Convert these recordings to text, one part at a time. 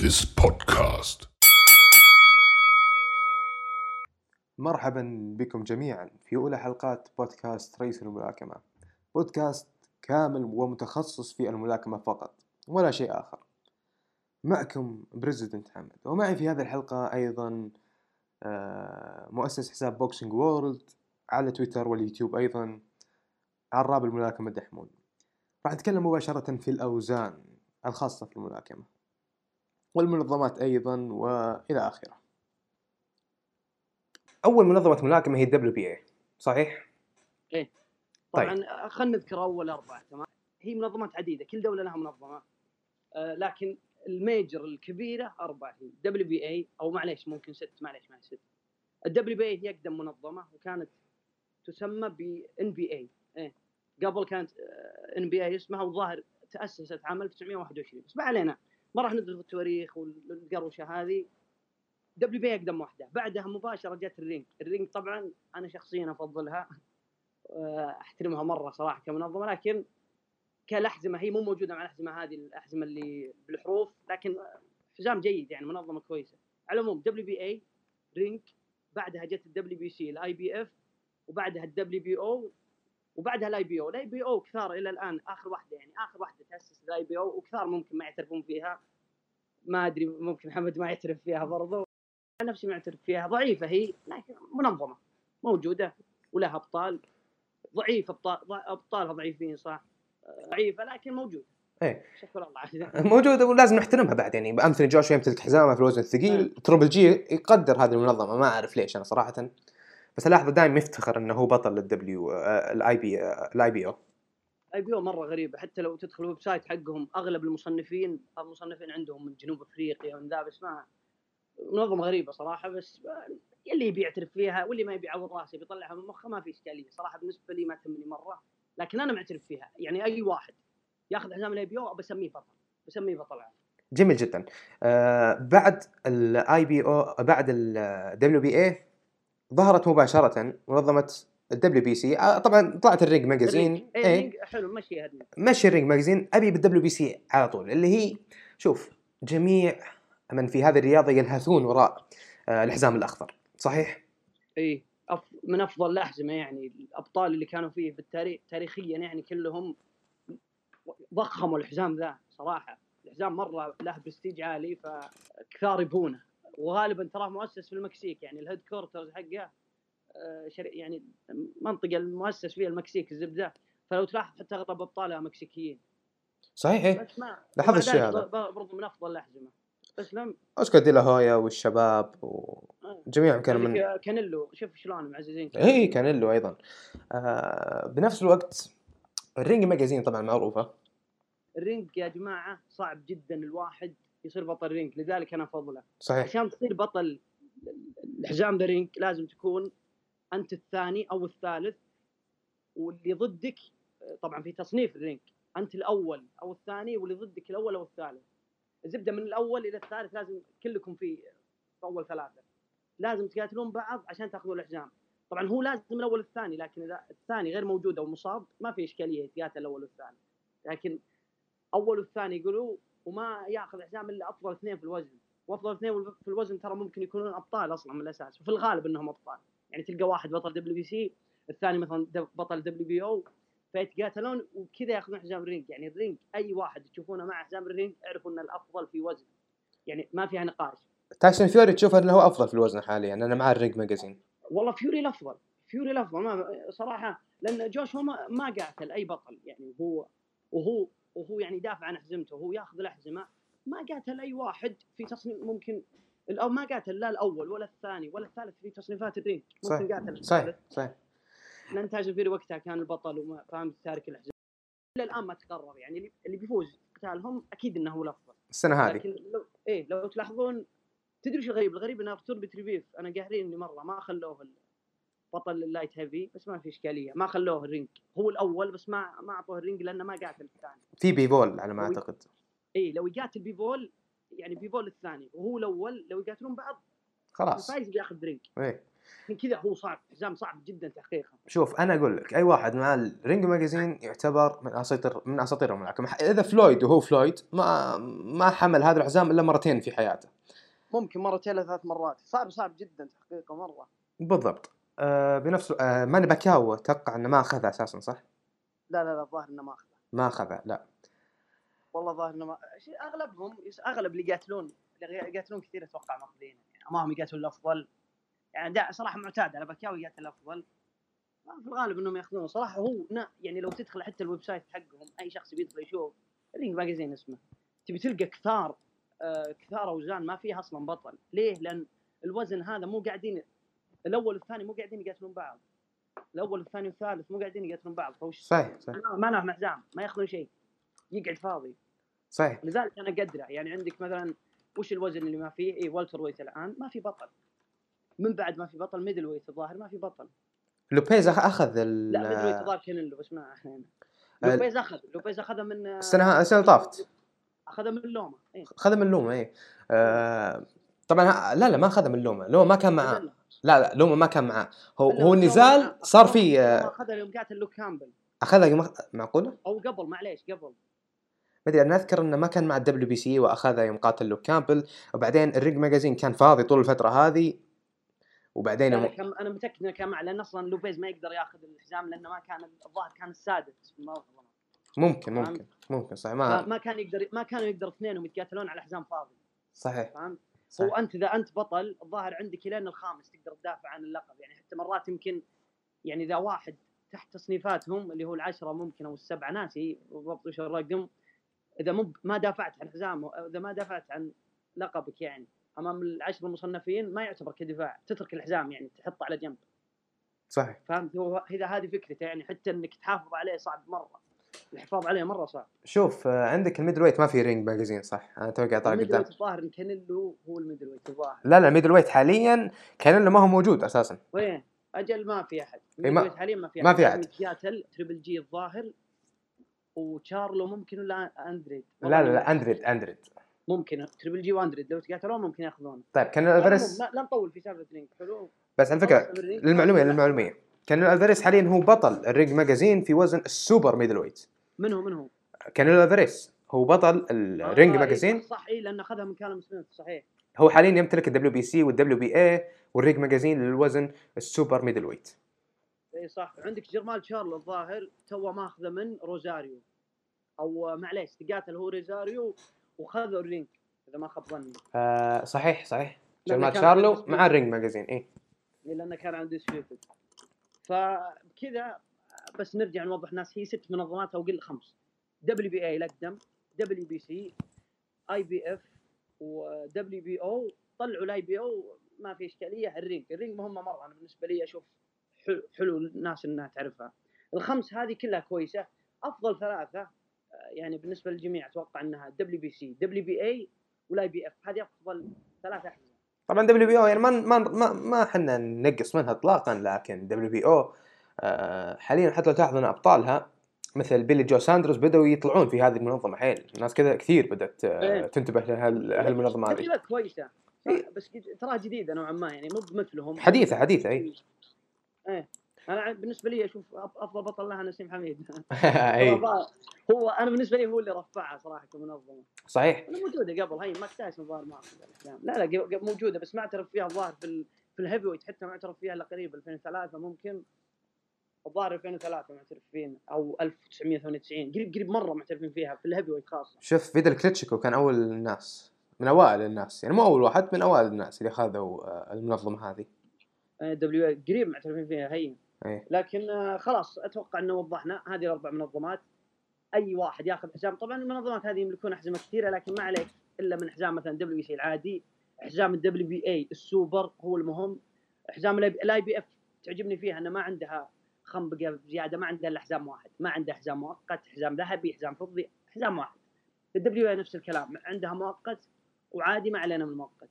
this podcast. مرحبا بكم جميعا في أولى حلقات بودكاست رئيس الملاكمة. بودكاست كامل ومتخصص في الملاكمة فقط ولا شيء آخر. معكم President حمد ومعي في هذه الحلقة أيضا آه، مؤسس حساب Boxing World على تويتر واليوتيوب أيضا عراب الملاكمة دحمون راح نتكلم مباشرة في الأوزان الخاصة في الملاكمة. والمنظمات أيضا وإلى آخره. أول منظمة ملاكمة هي ال WBA صحيح؟ طبعا خلينا نذكر أول أربعة تمام؟ هي منظمات عديدة كل دولة لها منظمة. آه لكن ال major الكبيرة أربعة هي WBA أو معليش ممكن ست معليش معليش ست. ال WBA هي أقدم منظمة وكانت تسمى ب NBA إيه. قبل كانت NBA اسمها والظاهر تأسست عام 1921 بس ما علينا. ما راح ندخل في التواريخ والقروشة هذه. WB أقدم واحدة. بعدها مباشرة جت ال Ring. ال Ring طبعا أنا شخصيا أفضلها. آه، أحترمها مرة صراحة كمنظمة لكن كالاحزمه هي مو موجودة مع الأحزمة هذه الأحزمة اللي بالحروف لكن حزام جيد يعني منظمة كويسة. على العموم WBA Ring. بعدها جت الدبليو بي سي الاي بي اف وبعدها ال WBO وبعدها ال IBO ال IBO كثار إلى الآن. آخر واحدة يعني آخر واحدة تأسس ال IBO وكثار ممكن ما يعترفون فيها. ما أدري ممكن محمد ما يعترف فيها برضو. أنا نفسي ما أعترف فيها ضعيفة هي لكن منظمة موجودة ولها أبطال. ضعيف أبطال أبطالها ضعيفين صح؟ ضعيفة لكن موجود إيه. شكرا الله. موجودة ولازم نحترمها بعد يعني أنثوني جوشوا يمتلك حزامة في الوزن الثقيل تروبل جي يقدر هذه المنظمة. ما أعرف ليش أنا صراحة. بس ألاحظه دائما يفتخر أنه هو بطل للدبليو الاي بي الاي بي أو اي بي أو مرة غريبة حتى لو تدخل ال website حقهم أغلب المصنفين المصنفين عندهم من جنوب أفريقيا ومن ذا بس ما منظمة غريبة صراحة بس اللي يبي يعترف فيها واللي ما يبي يعوض رأسه بيطلعها من مخه ما في إشكالية صراحة بالنسبة لي ما تهمني مرة لكن أنا معترف فيها يعني أي واحد ياخذ حزام ال IBO بسميه بطل بسميه بطل عام. جميل جدا آه بعد الاي بي أو بعد الدبليو بي اي ظهرت مباشرة منظمة ال WBC. آه طبعا طلعت ال Ring Magazine. ال Ring. إيه حلو مشي هذه. مشي ال Ring Magazine. أبي بال WBC على طول اللي هي شوف جميع من في هذه الرياضة يلهثون وراء آه، الحزام الأخضر. صحيح؟ IF... من أفضل الأحزمة يعني الأبطال اللي كانوا فيه بالتاريخ تاريخيا يعني كلهم ضخموا الحزام ذا صراحة. الحزام مرة له برستيج عالي فكثار يبونه. وغالبا تراه مؤسس في المكسيك يعني ال headquarters حقه آه،. يعني منطقة المؤسس فيها المكسيك الزبدة. فلو تلاحظ حتى أغلب أبطالها مكسيكيين. صحيح. بس ما لاحظت ومع الشيء هذا. برضو من أفضل الأحزمة. اسلم أوسكار دي لا هويا والشباب وجميعهم كانوا من كذلك كانيلو. شوف شلون معززين اي كان له أيضا. آه بنفس الوقت ال Ring Magazine طبعا معروفة. ال Ring يا جماعة صعب جدا الواحد يصير بطل Ring لذلك أنا افضله صحيح. عشان تصير بطل الحزام The Ring لازم تكون أنت الثاني أو الثالث واللي ضدك طبعا في تصنيف ال Ring أنت الأول أو الثاني واللي ضدك الأول أو الثالث. الزبدة من الأول إلى الثالث لازم كلكم في في أول ثلاثة. لازم تقاتلون بعض عشان تأخذون الحزام طبعا هو لازم الأول الثاني لكن إذا الثاني غير موجود أو مصاب ما في إشكالية يتقاتل الأول والثاني. لكن أول والثاني يقولوا وما ياخذ حزام إلا أفضل اثنين في الوزن. وأفضل اثنين في الوزن ترى ممكن يكونون أبطال أصلا من الأساس. وفي الغالب إنهم أبطال. يعني تلقى واحد بطل WBC الثاني مثلا بطل WBO فيتقاتلون وكذا ياخذون حزام ال Ring. يعني ال Ring أي واحد تشوفونه مع حزام ال Ring اعرفوا إن الأفضل في وزن. يعني ما فيها نقاش. تايسون فيوري تشوف إنه هو أفضل في الوزن حاليا. أنا مع ال Ring Magazine. والله فيوري الأفضل. فيوري الأفضل. ما صراحة لأن جوش هو ما, ما قاتل أي بطل. يعني هو وهو وهو يعني يدافع عن حزمته وهو ياخذ الأحزمة. ما قاتل اي واحد في تصنيف ممكن أو ما قاتل لا الأول ولا الثاني ولا الثالث في تصنيفات ال Ring ممكن صحيح. قاتل صحيح الثالث. صحيح. لأن تايسون فيوري وقتها كان البطل وما فاهم تارك الأحزمة. إلى الآن ما تقرر يعني اللي- بيفوز قتالهم أكيد إنه هو الأفضل. السنة هذه. لكن لو إيه لو تلاحظون تدري إيش الغريب؟ الغريب ان ارتور بيتربييف أنا قاهريني مرة ما خلوه بطل ال light heavy بس ما في إشكالية. ما خلوه ال Ring. هو الأول بس ما ما أعطوه ال Ring لأنه ما قاتل الثاني. في بيفول على ما أعتقد. إي لو يقاتل بيفول يعني بيفول الثاني. وهو الأول لو يقاتلون بعض خلاص. الفايز بياخذ Ring إيه من كذا هو صعب حزام صعب جدا تحقيقه. شوف أنا أقول لك أي واحد مع ال Ring Magazine يعتبر من أساطير من أساطير الملاكمة. إذا فلويد وهو فلويد ما ما حمل هذا الحزام إلا مرتين في حياته. ممكن مرتين لا ثلاث مرات. صعب صعب جدا تحقيقه مرة. بالضبط. آه بنفس آه ماني باكاو أتوقع إنه ما اخذها أساسا صح؟ لا لا لا الظاهر إنه ما اخذها ما اخذها لا. والله ظاهر إنه ما أغلبهم أغلب اللي يقاتلون اللي يقاتلون كثير أتوقع ماخذين يعني امامهم يقاتلون الأفضل. يعني صراحة معتاد على باكياو يقاتل الأفضل. في الغالب إنهم يأخذونه. صراحة هو يعني لو تدخل حتى ال website حقهم أي شخص بيدخل يشوف Ring Magazine اسمه. تبي تلقى كثار آه كثار أوزان ما فيها أصلا بطل. ليه؟ لأن الوزن هذا مو قاعدين الأول والثاني مو قاعدين يقاتلون بعض. الأول والثاني والثالث مو قاعدين يقاتلون بعض. فوش صحيح صحيح. ما لهم حزام ما ياخذون شيء. يقعد فاضي. صحيح. لذلك أنا أقدره. يعني عندك مثلا وش الوزن اللي ما فيه؟ اي welterweight الآن ما في بطل. من بعد ما في بطل middleweight الظاهر ما في بطل. لوبيز أخذ ال لا middleweight الظاهر كان بس ما إحنا لوبيز اخذ لوبيز اخذها من السنة السنة طافت. اخذها من لوما إيه؟ اخذها من لوما اي آه طبعا لا لا ما اخذها من لوما. لوما ما كان معاه. لا لا لوما ما كان معاه. هو هو النزال صار في اخذها يوم قاتل لوك كامبل. أخذها يوم معقولة؟ أو قبل معليش قبل. ما أدري أنا أذكر إنه ما كان مع ال WBC وأخذها يوم قاتل لوك كامبل. وبعدين ال Ring Magazine كان فاضي طول الفترة هذه. وبعدين أنا, كان أنا متأكد إنه كان مع لأن أصلا لوبيز ما يقدر ياخذ الحزام لأنه ما كان الظاهر كان السادس. ممكن ممكن ممكن صحيح. ما ما كان يقدر ما كانوا يقدر اثنينهم يتقاتلون على حزام فاضي. صحيح. فهمت؟ وانت إذا أنت بطل الظاهر عندك لين الخامس تقدر تدافع عن اللقب. يعني حتى مرات يمكن يعني إذا واحد تحت تصنيفاتهم اللي هو العشرة ممكن أو السبعة ناسي بالضبط وش الرقم إذا مو ما دافعت عن حزام إذا ما دافعت عن لقبك يعني أمام العشر المصنفين ما يعتبر كدفاع تترك الحزام يعني تحطه على جنب. صحيح. فهمت؟ هو إذا هذه فكرته يعني حتى إنك تحافظ عليه صعب مرة. الحفاظ عليه مرة صعب. شوف آه، عندك ال middleweight ما في Ring Magazine صح؟ أنا توي قاعد طالع قدام. الظاهر كانيلو هو ال middleweight الظاهر. لا لا ال middleweight حاليا كانيلو ما هو موجود أساسا. وين؟ أجل ما في أحد. ال middleweight حاليا ما في أحد. ما في أحد. سياتل Triple G الظاهر وتشارلو ممكن ولا أندريد؟ لا لا لا أندريد أندريد. ممكن. Triple G وأندريد لو تقاتلون ممكن ياخذون طيب كانيلو الفاريس لا نطول في سالفة Ring حلو؟ بس على فكرة للمعلوميه للمعلوميه كانيلو ألفاريس حاليا هو بطل ال Ring Magazine في وزن ال super middleweight. من هو من هو؟ كانيلو ألفاريس. هو بطل ال Ring آه Magazine إيه صح اي لأنه أخذها من كالم سميث صحيح. هو حاليا يمتلك ال WBC وال WBA وال Ring Magazine للوزن ال super middleweight. اي صح. عندك جرمال شارلو الظاهر تو ماخذه من روزاريو أو معليش تقاتل هو روزاريو وخذوا ال Ring إذا ما خاب ظني. آه صحيح صحيح. جرمال شارلو مع ال Ring Magazine اي لأنه كان عنده undisputed فكذا بس نرجع نوضح الناس هي ست منظمات أو قل خمس WBA الاقدم WBC IBF و WBO طلعوا ال IBO ما في إشكالية ال Ring. ال Ring مهمه مرة. أنا بالنسبة لي أشوف حلو الناس إنها تعرفها. الخمس هذه كلها كويسة. أفضل ثلاثة يعني بالنسبة للجميع أتوقع إنها WBC WBA وال IBF هذه أفضل ثلاثة احزمه طبعا WBO يعني ما ما ما إحنا ننقص منها اطلاقا لكن WBO حاليا حتى لو تلاحظ ان أبطالها مثل بيلي جو ساندرز بدأوا يطلعون في هذه المنظمة. حيل الناس كذا كثير بدأت إيه. تنتبه لهالمنظمة هذه. كويسة. إيه. بس تراها جديدة نوعا ما يعني مو بمثلهم. حديثة حديثة اي إيه. أنا بالنسبة لي أشوف أفضل بطل لها نسيم حميد. اي هو أنا بالنسبة لي هو اللي رفعها صراحة كمنظمة. صحيح. موجودة قبل هي مايك تايسون الظاهر ما لا لا موجودة بس ما أعترف فيها الظاهر في في ال heavyweight حتى ما أعترف فيها إلا قريب 2003 ممكن. الظاهر 2003 معترفين أو 1998 قريب قريب مرة معترفين فيها في ال heavyweight خاصه شوف فيدل كليتشيكو كان أول الناس من أوائل الناس يعني مو أول واحد من أوائل الناس اللي خذوا آه، المنظمة هذه. W قريب معترفين فيها هي. أيه. لكن آه، خلاص أتوقع إنه وضحنا. هذه الأربع منظمات. أي واحد ياخذ حزام. طبعا المنظمات هذه يملكون احزمه كثيرة لكن ما عليك إلا من حزام مثلا WC العادي حزام ال WBA ال super هو المهم حزام ال IBF تعجبني فيها إنه ما عندها خنبقه زياده ما عندها إلا حزام واحد ما عندها حزام مؤقت حزام ذهبي حزام فضي حزام واحد. ال W نفس الكلام عندها مؤقت وعادي ما علينا من المؤقت.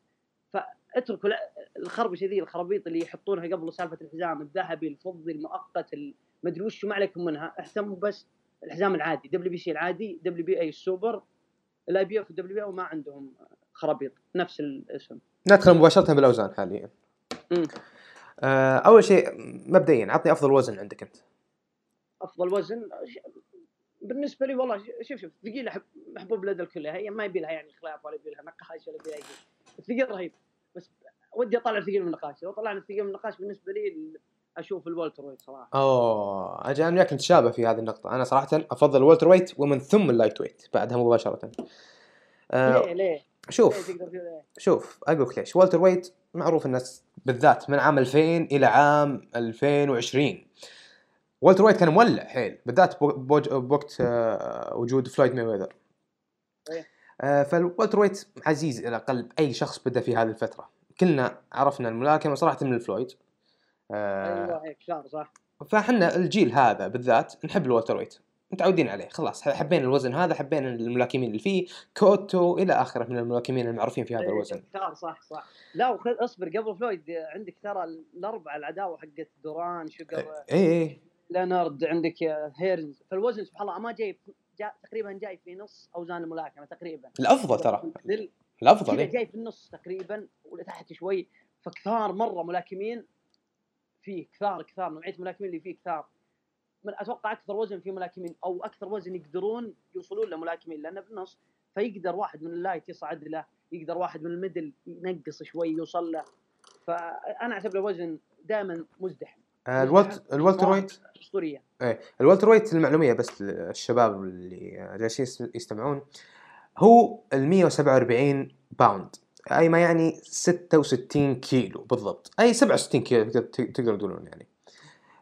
فاتركوا الخربشة ذي الخرابيط اللي يحطونها قبل سالفة الحزام الذهبي الفضي المؤقت المدري وش ما عليكم منها. اهتموا بس الحزام العادي WBC العادي WBA ال super الاي بي إف والدبليو بي أو ما عندهم خرابيط نفس الاسم. ندخل مباشرة بالأوزان حاليا. أول شيء مبدئيا عطني أفضل وزن عندك أنت. أفضل وزن؟ بالنسبة لي والله شوف شوف ثقيلة محبوب لدى الكل هي ما يبي لها يعني خلاف ولا يبي لها نقاش ولا يبي لها الثقيل رهيب. بس ودي أطلع الثقيل من النقاش. لو طلعنا الثقيل من النقاش بالنسبة لي أشوف ال welterweight صراحة. أوه أجل أنا وياك نتشابه في هذه النقطة. أنا صراحة أفضل ال welterweight ومن ثم ال lightweight بعدها مباشره. آه ليه ليه؟ شوف ليه شوف أقول لك ليش. welterweight معروف الناس بالذات من عام 2000 إلى عام 2020 welterweight كان مولع حيل بالذات بوقت آه، وجود فلويد ماي ويذر آه، فال welterweight عزيز إلى قلب أي شخص بدا في هذه الفترة. كلنا عرفنا الملاكمة صراحة من الفلويد آه، أيوه هيك صح؟ فاحنا الجيل هذا بالذات نحب ال welterweight متعودين عليه خلاص حبينا الوزن هذا حبينا الملاكمين اللي فيه كوتو إلى آخره من الملاكمين المعروفين في هذا إيه، الوزن. كثار صح صح. لا وخذ اصبر قبل فلويد عندك ترى الاربعه العداوة حقت دوران شوجر راي لينارد عندك هيرنز. فالوزن سبحان الله ما جاي جا تقريبا جاي في نص أوزان الملاكمة تقريبا. الأفضل ترى. الأفضل إيه؟ جاي في النص تقريبا ولتحت شوي فكثار مرة ملاكمين فيه كثار كثار نوعية الملاكمين اللي فيه كثار. من أتوقع أكثر وزن في ملاكمين أو أكثر وزن يقدرون يوصلون لملاكمين لأنه في النص فيقدر واحد من ال light يصعد له يقدر واحد من ال middle ينقص شوي يوصل له. فأنا اعتبره وزن دائما مزدحم. آه، ال welt ال welterweight أسطورية. إيه ال welterweight للمعلومية بس للشباب اللي جالسين يستمعون. هو ال 147 باوند أي ما يعني 66 كيلو بالضبط. أي 67 كيلو تقدروا تقولون يعني.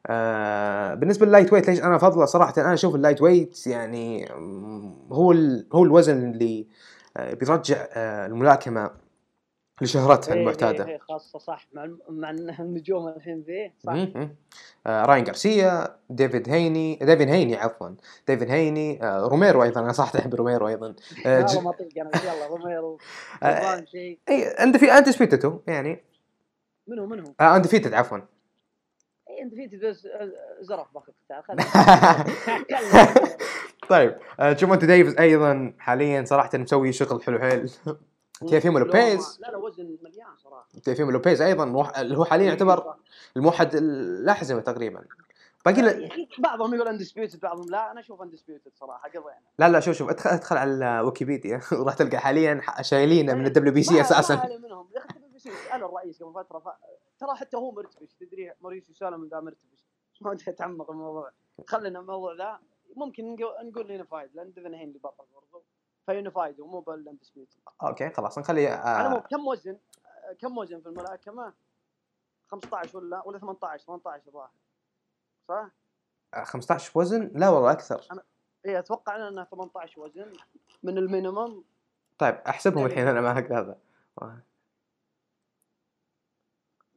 آه بالنسبة لل lightweight ليش أنا افضله صراحة أنا أشوف ال lightweight يعني هو هو الوزن اللي آه بيرجع آه الملاكمة لشهرتها إيه المعتادة. إيه خاصة صح مع مع النجوم الحين فيه صح. آه راين غارسيا ديفيد هيني ديفيد هيني عفوا ديفيد هيني آه روميرو أيضا أنا صراحة أحب روميرو أيضا. آه ج... ما أنا يلا روميرو آه اي انت في انت سبيتتو يعني. منو منو؟ آه انت فيتد عفوا. أنت بس آه، زرف باخذ طيب آه جومونتي ديفيز أيضا حاليا صراحة مسوي شغل حلو حيل تيفيمو لوبيز لا لا وزن مليان صراحة. تيفيمو لوبيز أيضا اللي هو حاليا يعتبر الموحد الأحزمة تقريبا. باقي يعني بعضهم يقول اندسبيوتد بعضهم لا أنا أشوف اندسبيوتد صراحة قضينا لا لا شوف شوف ادخل ادخل على ويكيبيديا. وراح تلقى حاليا شايلينه من الدبليو بي سي أساسا. ما منهم. يا أخي الدبليو بي سي سال الرئيس قبل فترة ف... ترى حتى هو مرتبش تدري موريسيو سالم ذا مرتبش. ما ودي أتعمق الموضوع خلينا الموضوع ذا. ممكن نقول لنا فايد لأن ديفن هين اللي بطل برضو. فيونيفايد ومو بالاندسبيوتد أوكي خلاص نخلي آه... كم وزن؟ كم وزن في الملاكمة؟ 15 ولا ولا 18 18 الظاهر. صح؟ 15 آه، وزن؟ لا والله أكثر. أنا اي أتوقع انها 18 وزن من ال minimum. طيب أحسبهم الحين أنا معك هذا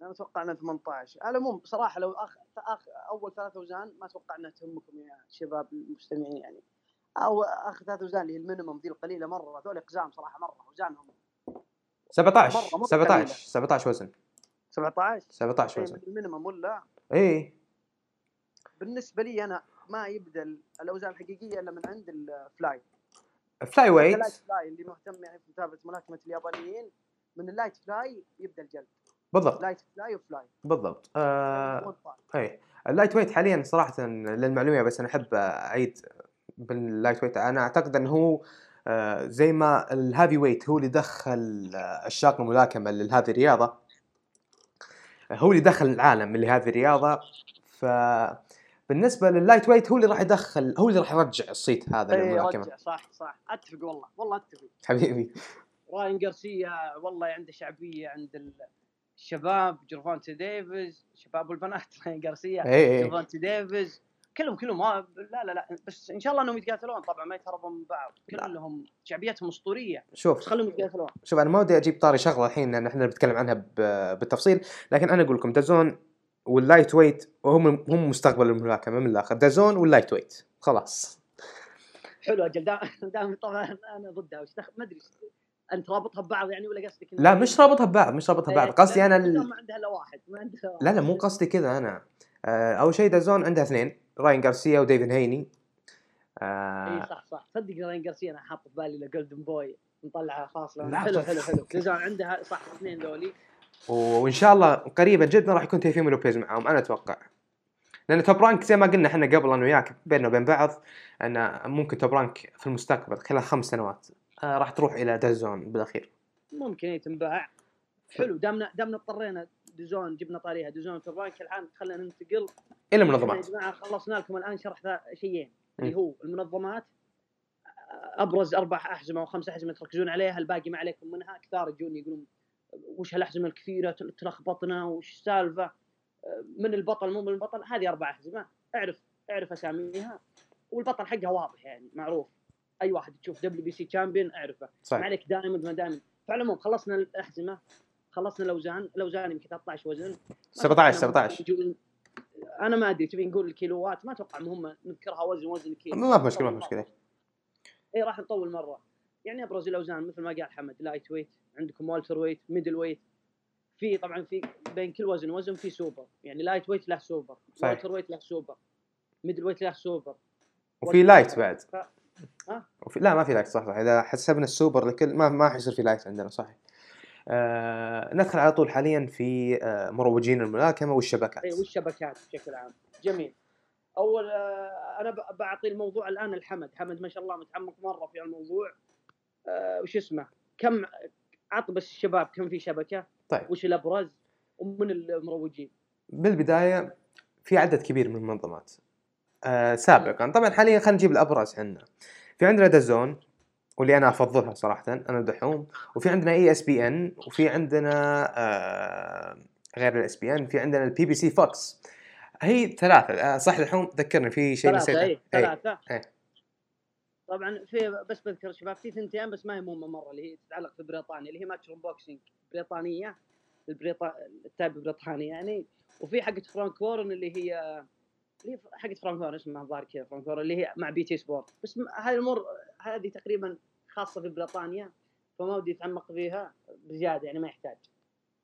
أنا أتوقع إنها 18 على العموم بصراحة لو اخ... أخ... أول ثلاث اوزان ما أتوقع إنها تهمكم يا شباب المستمعين يعني. أو اخر ثلاث اوزان اللي هي ال minimum ذي القليلة مرة هذول أقزام صراحة مرة اوزانهم 17 17 17 وزن. 17 17 وزن. ال minimum ولا؟ إيه. بالنسبة لي أنا ما يبدأ الأوزان الحقيقية إلا من عند ال fly flyweight ال light fly اللي مهتم يعني في متابعة ملاكمة اليابانيين من ال light fly يبدأ الجلد. بالضبط. light fly و fly بالضبط. آه... اي ال lightweight حاليا صراحة للمعلومة بس أنا أحب أعيد بال lightweight أنا أعتقد إنه هو آه زي ما ال heavyweight هو اللي دخل عشاق الملاكمة لهذه الرياضة. هو اللي دخل العالم لهذه الرياضة. ف بالنسبة لل lightweight هو اللي راح يدخل هو اللي راح يرجع الصيت هذا إيه، للملاكمة. صح صح. أتفق والله. والله أتفق. حبيبي. راين جارسيا والله عنده شعبية عند الشباب جيرفونتي ديفيز شباب والبنات راين جارسيا جيرفونتي ديفيز كلهم كلهم ما لا لا لا بس إن شاء الله إنهم يتقاتلون. طبعا ما يتهربون من بعض كلهم شعبيتهم أسطورية. شوف. بس خليهم يتقاتلون. شوف أنا ما ودي أجيب طاري شغلة الحين لأن إحنا بنتكلم عنها بالتفصيل لكن أنا أقول لكم دازون وال lightweight وهم هم مستقبل الملاكمة من الآخر. دازون وال lightweight. خلاص. حلو أجل دام طبعا أنا ضدها ما أدري أنت رابطها ببعض يعني ولا قصدك لا مش رابطها ببعض مش رابطها ببعض إيه، قصدي أنا ال... ما عندها إلا واحد ما عندها لا لا مو قصدي كذا أنا. آه، أول شيء دازون عندها اثنين راين جارسيا وديفن هيني. آه اي صح صح. صدق راين جارسيا أنا حاط في بالي لجولدن بوي نطلعها خاص حلو حلو حلو. دازون عندها صح اثنين ذولي. وإن شاء الله قريبا جدا راح يكون تيفيمو لوبيز معاهم أنا أتوقع. لأن توب رانك زي ما قلنا إحنا قبل أنا وياك بيننا وبين بعض ان ممكن توب رانك في المستقبل خلال خمس سنوات. آه راح تروح إلى دازون بالأخير. ممكن يتنباع. حلو دامنا دامنا اضطرينا دازون جبنا طاريها. دازون توب رانك الان خلينا ننتقل إلى المنظمات. يا جماعة خلصنا لكم الآن شرح شيئين. اللي هو المنظمات. أبرز أربع أحزمة أو خمس أحزمة تركزون عليها. الباقي ما عليكم منها. كثار يجون يقولون وش هالأحزمة الكثيرة تلخبطنا وش السالفة. من البطل مو من البطل هذه أربع أحزمة. اعرف اعرف أساميها. والبطل حقها واضح يعني معروف. أي واحد تشوف WBC champion أعرفه. صحيح. ما عليك دائما ما دائما. فعلى خلصنا الأحزمة خلصنا الأوزان الأوزان يمكن 13 وزن. 17 17 أنا ما أدري تبي نقول الكيلوات؟ ما أتوقع مهمه نذكرها وزن وزن كيلو. ما في مشكلة ما في مشكلة. اي راح نطول مرة. يعني ابرز الاوزان مثل ما قال حمد lightweight عندكم welterweight middleweight في طبعا في بين كل وزن وزن في سوبر يعني lightweight له super. welterweight له سوبر middleweight له سوبر وفي light بعد. ف... ها؟ وفي... لا ما في light صح صح. إذا حسبنا السوبر لكل ما ما حيصير في light عندنا صحيح. آه ندخل على طول حاليا في آه مروجين الملاكمة والشبكات. اي والشبكات بشكل عام. جميل. أول آه أنا بعطي الموضوع الآن الحمد حمد ما شاء الله متعمق مرة في الموضوع. آه وش اسمه؟ كم عط بس الشباب كم في شبكة؟ طيب. وش الأبرز؟ ومن المروجين؟ بالبداية في عدد كبير من المنظمات. آه سابقا. طبعا حاليا خلينا نجيب الابرز عندنا. في عندنا DAZN واللي أنا أفضلها صراحة أنا دحوم وفي عندنا ESPN وفي عندنا آه غير ال ESPN في عندنا ال PBC Fox هي ثلاثة. آه صح دحوم؟ ذكرني في شيء نسيته. اي ثلاثة أي. طبعا في بس بذكر شباب في ثنتين بس ما هي مهمة مرة اللي هي تتعلق في بريطانيا اللي هي Matchroom Boxing بريطانية البريطا التاب بريطاني يعني. وفي حقت فرانك وورن اللي هي اللي حقت فرانك وورن اسمها الظاهر كذا فرانك وورن اللي هي مع BT Sport. بس هذه الأمور هذه تقريبا خاصة في بريطانيا فما ودي أتعمق فيها بزيادة يعني ما يحتاج.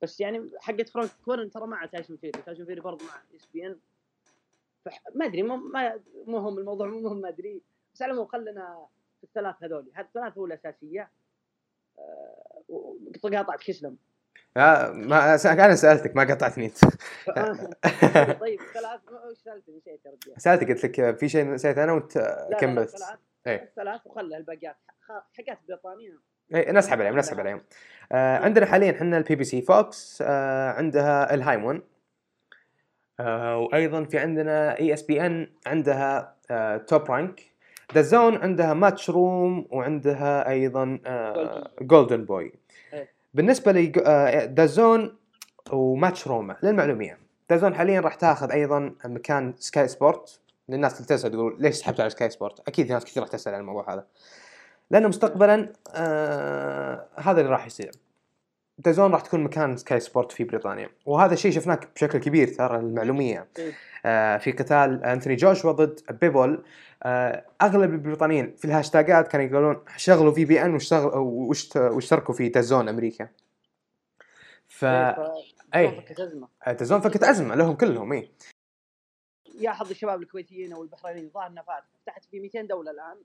بس يعني حقت فرانك وورن ترى مع تايسون فيوري تايسون فيوري برضه مع ESPN. ما أدري ما مو هم الموضوع مو مهم ما أدري. بس على العموم خلينا في الثلاث هذول. هذه الثلاث هو الأساسية أه قاطعت اسلم لا ما أنا سألتك ما قطعتني أنت. طيب ثلاث وش سألتني؟ نسيت سألتك قلت لك في شيء نسيت أنا وأنت كملت. ثلاث إيه. ثلاث وخلى الباقيات. حقات بريطانيا. اي نسحب عليهم نسحب عليهم. آه عندنا حاليا إحنا ال PBC Fox آه عندها الهايمون آه وأيضا في عندنا ESPN عندها آه Top Rank DAZN عندها Matchroom وعندها أيضا آه Golden Boy بالنسبة لي DAZN و Matchroom للمعلومية. DAZN حاليا راح تاخذ أيضا مكان Sky Sport. للناس اللي تسأل تقول ليش سحبت على Sky Sport؟ أكيد ناس كثير راح تسأل عن الموضوع هذا. لأنه مستقبلا آه هذا اللي راح يصير. DAZN راح تكون مكان Sky Sport في بريطانيا. وهذا الشيء شفناه بشكل كبير ترى المعلومية. إيه. آه في قتال أنثوني جوشوا ضد بوليف. آه أغلب البريطانيين في الهاشتاجات كانوا يقولون شغلوا VPN واشتركوا في DAZN أمريكا. ف اي DAZN فكت أزمة. لهم كلهم اي يا حظ الشباب الكويتيين أو البحرينيين ظاهر انها فتحت في 200 دولة الآن.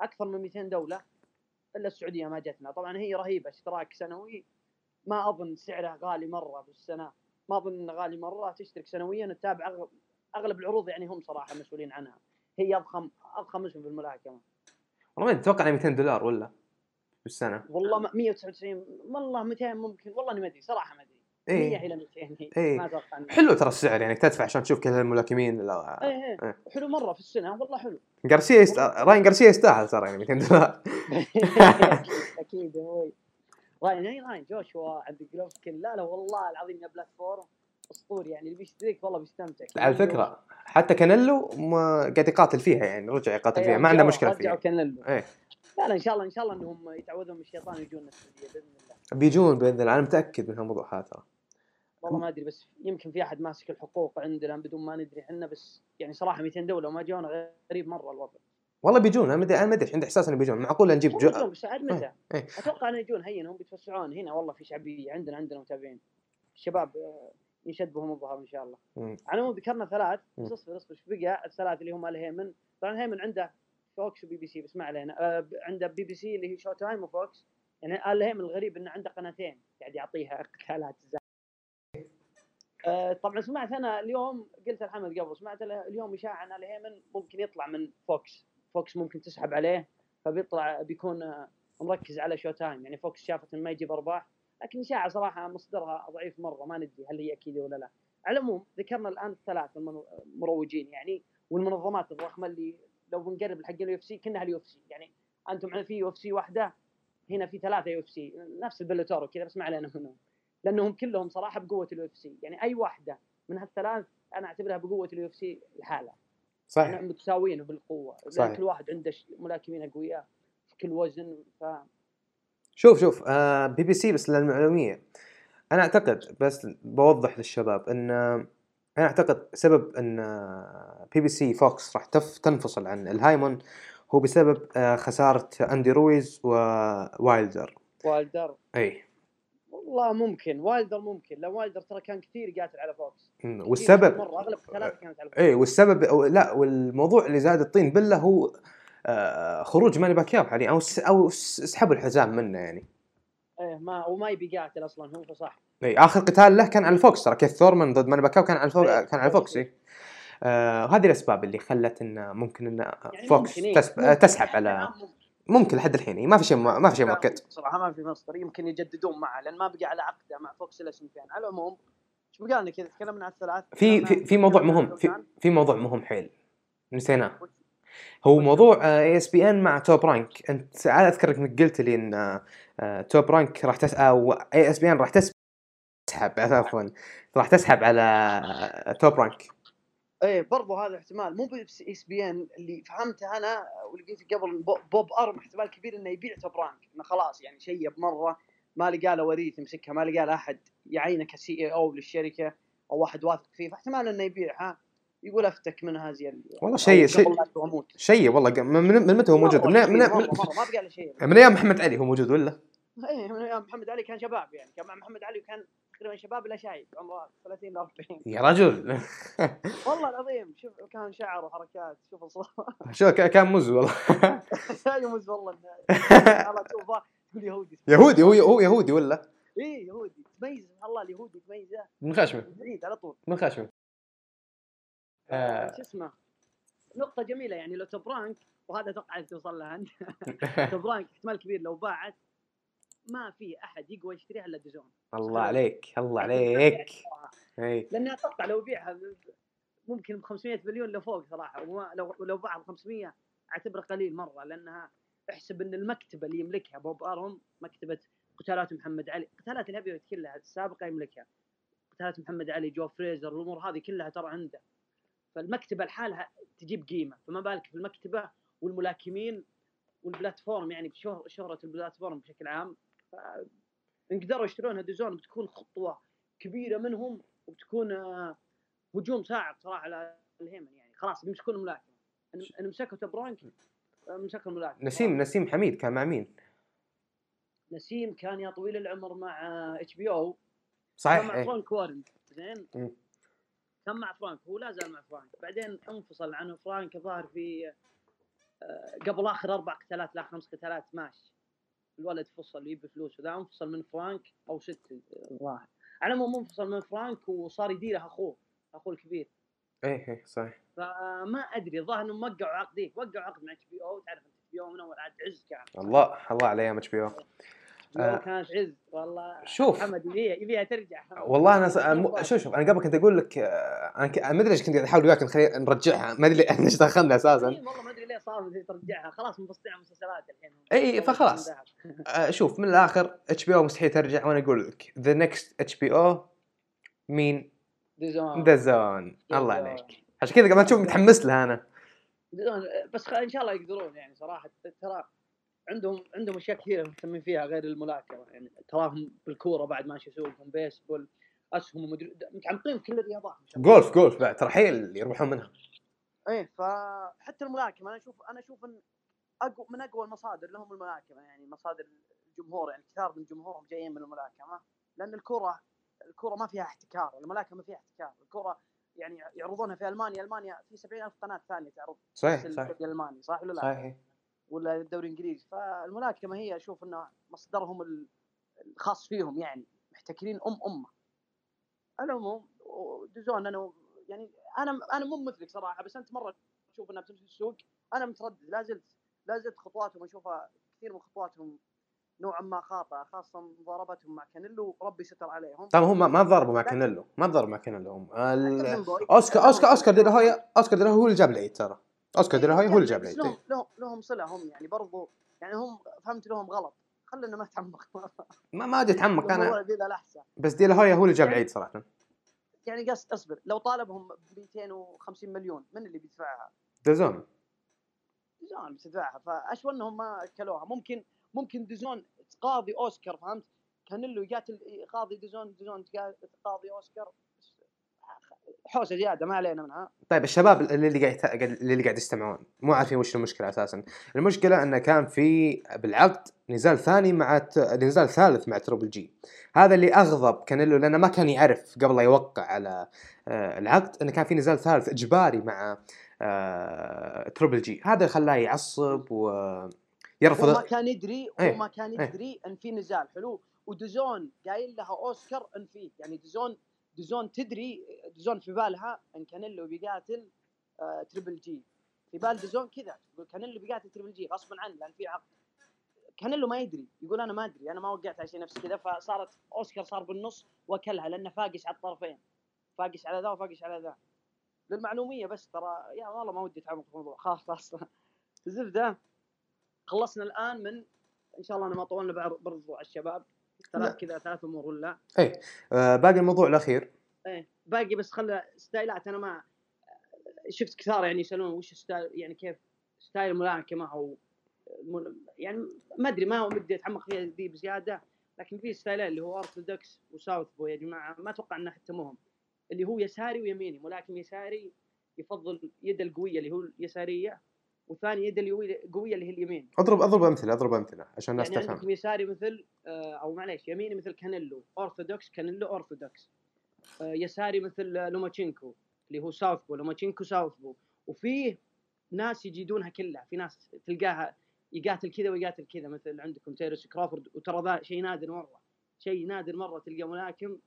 أكثر من 200 دولة. إلا السعودية ما جتنا. طبعا هي رهيبة اشتراك سنوي. ما أظن سعره غالي مرة في السنة ما أظن إنه غالي مرة تشترك سنويا تتابع أغلب العروض يعني هم صراحة مسؤولين عنها. هي أضخم أضخم اسم في الملاكمه والله أتوقع 200 دولار ولا؟ في السنة والله 199 والله 200 ممكن والله ما أدري صراحة ما أدري. إيه. 100 إلى 200 إيه. ما أتوقع حلو ترى السعر يعني تدفع عشان تشوف كل الملاكمين. لا. إيه إيه, إيه. حلو مرة في السنة والله حلو. جارسيا يست... راين جارسيا يستاهل ترى يعني 200 دولار. أكيد أبوي راين راين جوشوا عند جلوف لا لا والله العظيم يا platform أسطوري يعني اللي بيشتريك والله بيستمتع. على فكرة حتى كانيلو قاعد يقاتل فيها يعني رجع يقاتل فيها ما عنده مشكلة فيها. كانيلو. إيه. لا لا إن شاء الله إن شاء الله إنهم يتعوذون من الشيطان ويجون السعودية بإذن الله. بيجون بإذن الله أنا متأكد من هالموضوع هذا. والله ما أدري بس يمكن في أحد ماسك الحقوق عندنا بدون ما ندري إحنا بس يعني صراحة 200 دوله وما جونا غريب مرة الوضع. والله بيجون أنا ما ادري أنا ما أدري عندي إحساس إنه بيجون. معقول نجيب جو بيجون بس عاد متى؟ إيه. أتوقع إنه يجون هين هم بيتوسعون هنا والله في شعبية عندنا عندنا متابعين. الشباب آه، ينشد بهم الظهر إن شاء الله. على العموم ذكرنا ثلاث بس اصبر اصبر إيش بقى؟ الثلاث اللي هم الهيمن طبعا الهيمن عنده Fox و PBC بس ما علينا. آه عنده PBC اللي هي Showtime و Fox. يعني الهيمن الغريب إنه عنده قناتين قاعد يعطيها قتالات آه طبعا سمعت أنا اليوم قلت لحمد قبل سمعت اليوم إشاعة ان الهيمن ممكن يطلع من Fox. Fox ممكن تسحب عليه فبيطلع بيكون آه، مركز على Showtime. يعني Fox شافت إنه ما يجيب أرباح لكن إشاعة صراحة مصدرها ضعيف مرة ما ندري هل هي اكيده ولا لا. على العموم ذكرنا الآن الثلاث المروجين يعني والمنظمات الضخمه اللي لو بنقرب حق ال UFC كانها ال UFC. يعني أنتم في UFC واحدة هنا في ثلاثة UFC. نفس البلوتور وكذا بس ما علينا منهم. لأنهم كلهم صراحة بقوة ال UFC. يعني أي واحدة من هالثلاث أنا أعتبرها بقوة ال UFC لحالها صحيح. يعني متساويين بالقوة. صحيح. كل واحد عنده ملاكمين اقوياء في كل وزن ف شوف شوف آه PBC بس للمعلومية. أنا أعتقد بس بوضح للشباب إن أنا أعتقد سبب إن PBC Fox راح تنفصل عن الهايمون هو بسبب آه، خسارة أندي رويز ووايلدر وايلدر. إي. والله ممكن وايلدر ممكن لو وايلدر ترى كان كثير قاتل على Fox. والسبب مرة أغلب ثلاثة كانت على Fox. اي والسبب أو لا والموضوع اللي زاد الطين بله هو آه خروج ماني باكياو يعني أو أو سحبوا الحزام منه يعني. إيه ما وما يبي قاتل أصلا هو فصح اي آخر قتال له كان على ال Fox ترى كيث ثورمان ضد ماني باكياو كان على ال Fox كان على ال Fox اي آه وهذه الأسباب اللي خلت إنه ممكن ان يعني Fox ممكن تسب... ممكن. تسحب على يعني ممكن لحد الحين ما في شيء ما في شيء مؤكد. صراحة ما في مصدر. يمكن يجددون معه لأن ما بقى على عقده مع Fox إلا سنتين على العموم إيش بقى لنا كذا تكلمنا عن الثلاث؟ في في في موضوع مهم. في في موضوع مهم حيل. نسيناه. هو موضوع ESPN مع Top Rank أنت اذكر إنك قلت لي إن Top آه، Rank راح تس أو ESPN راح تسحب عفوا راح تسحب على Top آه، Rank إيه برضو هذا احتمال. مو بس ESPN اللي فهمته أنا ولقيت قبل بوب أرم احتمال كبير إنه يبيع Top Rank. إنه خلاص يعني شيب مره ما لقى له وريث يمسكها ما لقى له أحد يعينه ك CEO للشركة أو واحد واثق فيه. فاحتمال إنه يبيعها يقول أفتك منها زي والله شيء شيء شيء والله من, من متى هو موجود؟ من من, مرة مرة ما بقى له شيء. من أيام محمد علي هو موجود ولا؟ إيه من أيام محمد علي كان شباب يعني. كان مع محمد علي وكان تقريبا شباب لا شايب عمره 30 ل 40 يا رجل. والله العظيم شوف كان شعر وحركات شوف الصورة. شوف كان مز والله. كان مز والله. تقول يهودي. يهودي هو هو يهودي ولا؟ إيه يهودي. تميز الله اليهودي تميزه. من خشمه. بعيد على طول. من خشمه. آه. شو اسمه؟ نقطة جميلة يعني لو تبرانك وهذا أتوقع توصل لها أنت. تبرانك احتمال كبير لو باعت. ما في أحد يقوى يشتريها إلا ديزون الله عليك الله عليك. لأني أتوقع لو يبيعها ممكن ب 500 مليون لفوق صراحة. وما لو لو باعها ب 500 أعتبره قليل مرة لأنها أحسب إن المكتبة اللي يملكها بوب ارم مكتبة قتالات محمد علي. قتالات ال heavy كلها السابقة يملكها. قتالات محمد علي جو فريزر الأمور هذه كلها ترى عنده. فالمكتبة لحالها تجيب قيمة. فما بالك في المكتبة والملاكمين وال platform يعني بشهره ال platform بشكل عام. ان قدروا يشترونها DAZN بتكون خطوة كبيرة منهم وبتكون آه، هجوم صعب صراحة على الهيمن يعني. خلاص بيمسكون الملاكمة. ان مسكوا Top Rank آه، مسكوا الملاكمة. نسيم نسيم حميد كان مع مين؟ نسيم كان يا طويل العمر مع HBO. صحيح كان مع إيه. فرانك وارن. زين؟ كان مع فرانك هو لا زال مع فرانك. بعدين انفصل عنه فرانك ظهر في آه، قبل آخر أربع قتالات لا خمس قتالات ماشي. الولد فصل يبي فلوس وذا انفصل من فرانك أو ست الظاهر على العموم انفصل من فرانك وصار يديره أخوه أخوه الكبير. إيه إيه صحيح. فما أدري الظاهر إنهم وقعوا عقدين وقعوا عقد مع HBO تعرف إتش بي أو من أول عاد عز كان. الله الله على أيام إتش بي أو. آه. كانت عز والله شوف. محمد يبيها يبيها ترجع. والله أنا شوف شوف أنا قبل كنت أقول لك آه، أنا ما أدري ليش كنت أحاول وياك نرجعها. ما أدري إيش دخلنا أساسا. والله ما أدري ليه صار ترجعها. خلاص مفصلين مسلسلات الحين. اي فخلاص. آه شوف من الآخر HBO مستحيل ترجع وأنا أقول لك the next HBO مين؟ DAZN الله عليك. عشان كذا قبل تشوف متحمس لها أنا. بس إن شاء الله يقدرون يعني صراحة ترى عندهم عندهم أشياء كثيرة مهتمين فيها غير الملاكمة. يعني تراهم بالكورة بعد ماشي يسوقهم بيسبول أسهم ومدري متعمقين في كل الرياضات. جولف جولف بعد ترى حيل يربحون منها. إيه فحتى الملاكمة أنا أشوف أنا أشوف إن اقوى من أقوى المصادر لهم الملاكمة يعني مصادر الجمهور يعني كثار من جمهورهم جايين من الملاكمة لأن الكورة الكورة ما فيها احتكار الملاكمة ما فيها احتكار. الكورة يعني يعرضونها في ألمانيا ألمانيا في 70000 قناة ثانية تعرض صحيح صحيح. الالماني صح ولا لا؟ صحيح. ولا الدوري الإنجليزي. فالملاكمه هي أشوف انه مصدرهم الخاص فيهم يعني. محتكرين أم أمة. على العموم ودزون أنا يعني أنا أنا مو مثلك صراحة بس أنت مرة تشوف إنها بتمشي السوق. أنا متردد لا زلت لا زلت خطواتهم أشوفها كثير من خطواتهم نوعا ما خاطئة خاصة مضاربتهم مع كانيلو. ربي ستر عليهم. طبعا هم ما تضاربوا مع كانيلو. ما تضاربوا مع كانيلو هم. أوسكار أوسكار أوسكار دي هويا أوسكار دي هو اللي جاب العيد ترى. أوسكار دي هويا هو اللي جاب العيد لهم لهم لهم صله هم يعني؟ برضو يعني هم فهمت لهم غلط. خلينا ما نتعمق ما ما أدري اتعمق أنا بس دي هويا هو اللي جاب يعني العيد صراحة. يعني قصد أصبر لو طالبهم ب 250 مليون من اللي بيدفعها؟ دزون دزون بتدفعها فاشوى إنهم ما أكلوها؟ ممكن ممكن دزون تقاضي أوسكار فهمت؟ كانيلو يقاتل قاضي دزون دزون تقاضي أوسكار. حوسة زيادة ما علينا منها. طيب الشباب اللي قاعد اللي قاعد يستمعون مو عارفين وش المشكلة أساسا. المشكلة إنه كان في بالعقد نزال ثاني مع نزال ثالث مع Triple G هذا اللي أغضب كانيلو لأنه ما كان يعرف قبل لا يوقع على آه، العقد إنه كان في نزال ثالث إجباري مع Triple G هذا خلاه يعصب و يرفض هو ما كان يدري هو إيه. ما كان إيه. يدري إن في نزال. حلو. و DAZN قايل لها أوسكار إن في يعني DAZN DAZN تدري DAZN في بالها إن كانيلو بيقاتل آه Triple G. في بال DAZN كذا يقول كانيلو بيقاتل Triple G غصبا عنه لأن في عقد. كانيلو ما يدري يقول أنا ما أدري أنا ما وقعت على شيء نفس كذا فصارت أوسكار صار بالنص وأكلها لأنه فاقش على الطرفين. فاقش على ذا وفاقش على ذا. للمعلومية بس ترى يا والله ما ودي أتعمق في الموضوع خلاص خلاص. الزبده خلصنا الآن من إن شاء الله أنا ما طولنا برضو على الشباب. ثلاث كذا ثلاث أمور ولا إيه. آه باقي الموضوع الأخير. إيه. باقي بس خلى style ات أنا ما شفت كثار يعني يسألون وش style يعني كيف style الملاكمه أو يعني ما أدري ما ودي أتعمق فيها ذي بزيادة لكن في style ين اللي هو orthodox و southpaw يا جماعة ما أتوقع إنه حتى مهم اللي هو يساري ويميني ملاكم يساري يفضل يد القوية اللي هو اليسارية. والثاني يد القوية اللي هي اليمين. اضرب أضرب أمثلة أضرب أمثلة عشان الناس يعني تفهم عندكم يساري مثل آه، أو معليش يميني مثل كانيلو اورثودوكس كانيلو اورثودوكس آه، يساري مثل لوماتشينكو اللي هو southpaw لوماتشينكو southpaw وفيه ناس يجيدونها كلها في ناس تلقاها يقاتل كذا ويقاتل كذا مثل عندكم تيرنس كروفورد وترى ذا شيء نادر مرة شيء نادر مرة تلقى ملاكم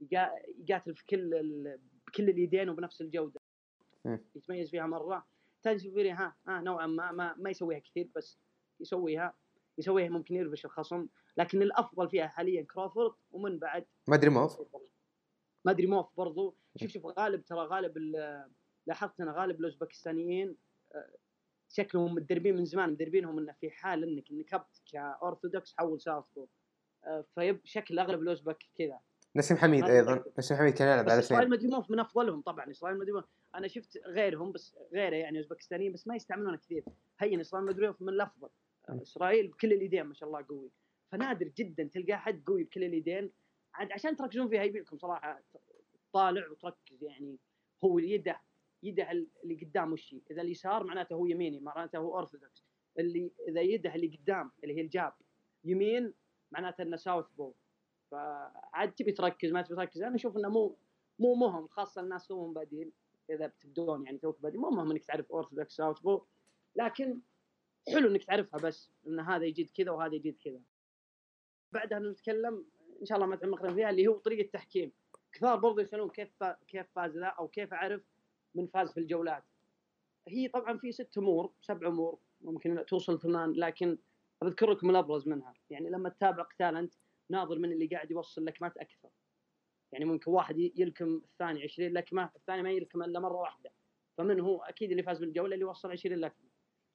يقاتل في كل بكل اليدين وبنفس الجودة. يتميز فيها مرة. تنسفيري ها ها نوعا ما ما, ما يسويها كثير بس يسويها يسويها ممكن يربش الخصم لكن الأفضل فيها حاليا كروفورد ومن بعد ما أدري موف. ما أدري موف برضو. شوف شوف غالب ترى غالب لاحظت أنا غالب الأوزبكستانيين آه، شكلهم متدربين من زمان مدربينهم إنه في حال إنك نكبت كاورثودوكس حول southpaw آه، فيب شكل أغلب الأوزبك كذا. نسيم حميد أيضا. نسيم حميد كان يلعب على اثنين اسرائيل مدريموف من أفضلهم طبعا إسرائيل مدريموف أنا شفت غيرهم بس غيره يعني أوزبكستانيين بس ما يستعملونه كثير. هين إسرائيل مدريموف من الأفضل. إسرائيل بكل اليدين ما شاء الله قوي. فنادر جدا تلقى حد قوي بكل اليدين. عاد عشان تركزون فيها يبيلكم صراحة. طالع وتركز يعني. هو يده يده اللي قدام وش إذا اليسار معناته هو يميني معناته هو اورثودوكس اللي إذا يده اللي قدام اللي هي ال jab يمين معناته إنه southpaw فعاد تبي تركز ما تبي تركز. أنا أشوف إنه مو مو مهم خاصة الناس توهم بادين إذا بتبدون يعني توك بادين مو مهم إنك تعرف orthodox southpaw لكن حلو إنك تعرفها بس إن هذا يجيد كذا وهذا يجيد كذا. بعدها نتكلم إن شاء الله ما تعمقنا فيها اللي هو طريقة التحكيم كثار برضو يسألون كيف كيف فاز ذا أو كيف أعرف من فاز في الجولات. هي طبعا في ست أمور سبع أمور ممكن توصل ثمان لكن بذكر لكم الأبرز منها. يعني لما تتابع قتال انت ناظر من اللي قاعد يوصل لكمات أكثر يعني ممكن واحد يلكم الثاني 20 لكمه الثاني ما يلكم إلا مرة واحدة. فمن هو؟ أكيد اللي فاز بالجولة اللي وصل 20 لكمه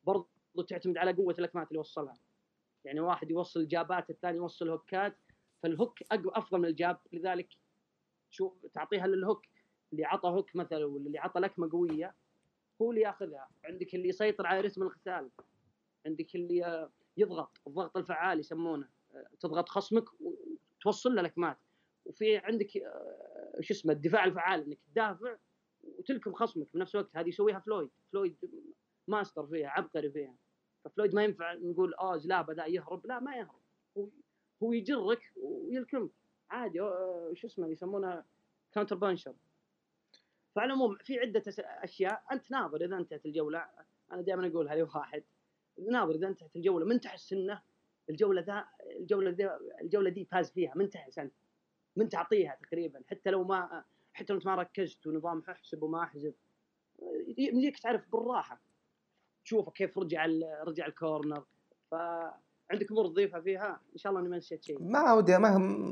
برضو تعتمد على قوة اللكمات اللي وصلها. يعني واحد يوصل jab ات الثاني يوصل hook ات. فال hook أقوى أفضل من ال jab. لذلك شوف تعطيها لل hook. اللي عطى hook مثلا ولا اللي عطى لكمة قوية هو اللي ياخذها. عندك اللي يسيطر على رتم القتال. عندك اللي يضغط الضغط الفعال يسمونه. تضغط خصمك وتوصل له لكمات وفي عندك آه، شو اسمه الدفاع الفعال إنك تدافع وتلكم خصمك. في نفس الوقت هذه يسويها فلويد. فلويد ماستر فيها عبقري فيها. ففلويد ما ينفع نقول آه زلابه ذا يهرب. لا ما يهرب. هو هو يجرك ويلكمك عادي آه، شو اسمه يسمونها counter puncher فعلى العموم في عدة أشياء. أنت ناظر إذا انتهت الجولة. أنا دائما اقولها لواحد ناظر إذا انتهت الجولة. من تحس إنه الجولة ذا الجولة ذا الجولة دي فاز فيها من تحس انت من تعطيها تقريبا حتى لو ما حتى لو انت ما ركزت ونظام احسب وما احسب يمديك تعرف بالراحة. تشوفه كيف رجع رجع ال corner. فعندك أمور تضيفها فيها؟ إن شاء الله إني ما نسيت شيء. ما ودي ما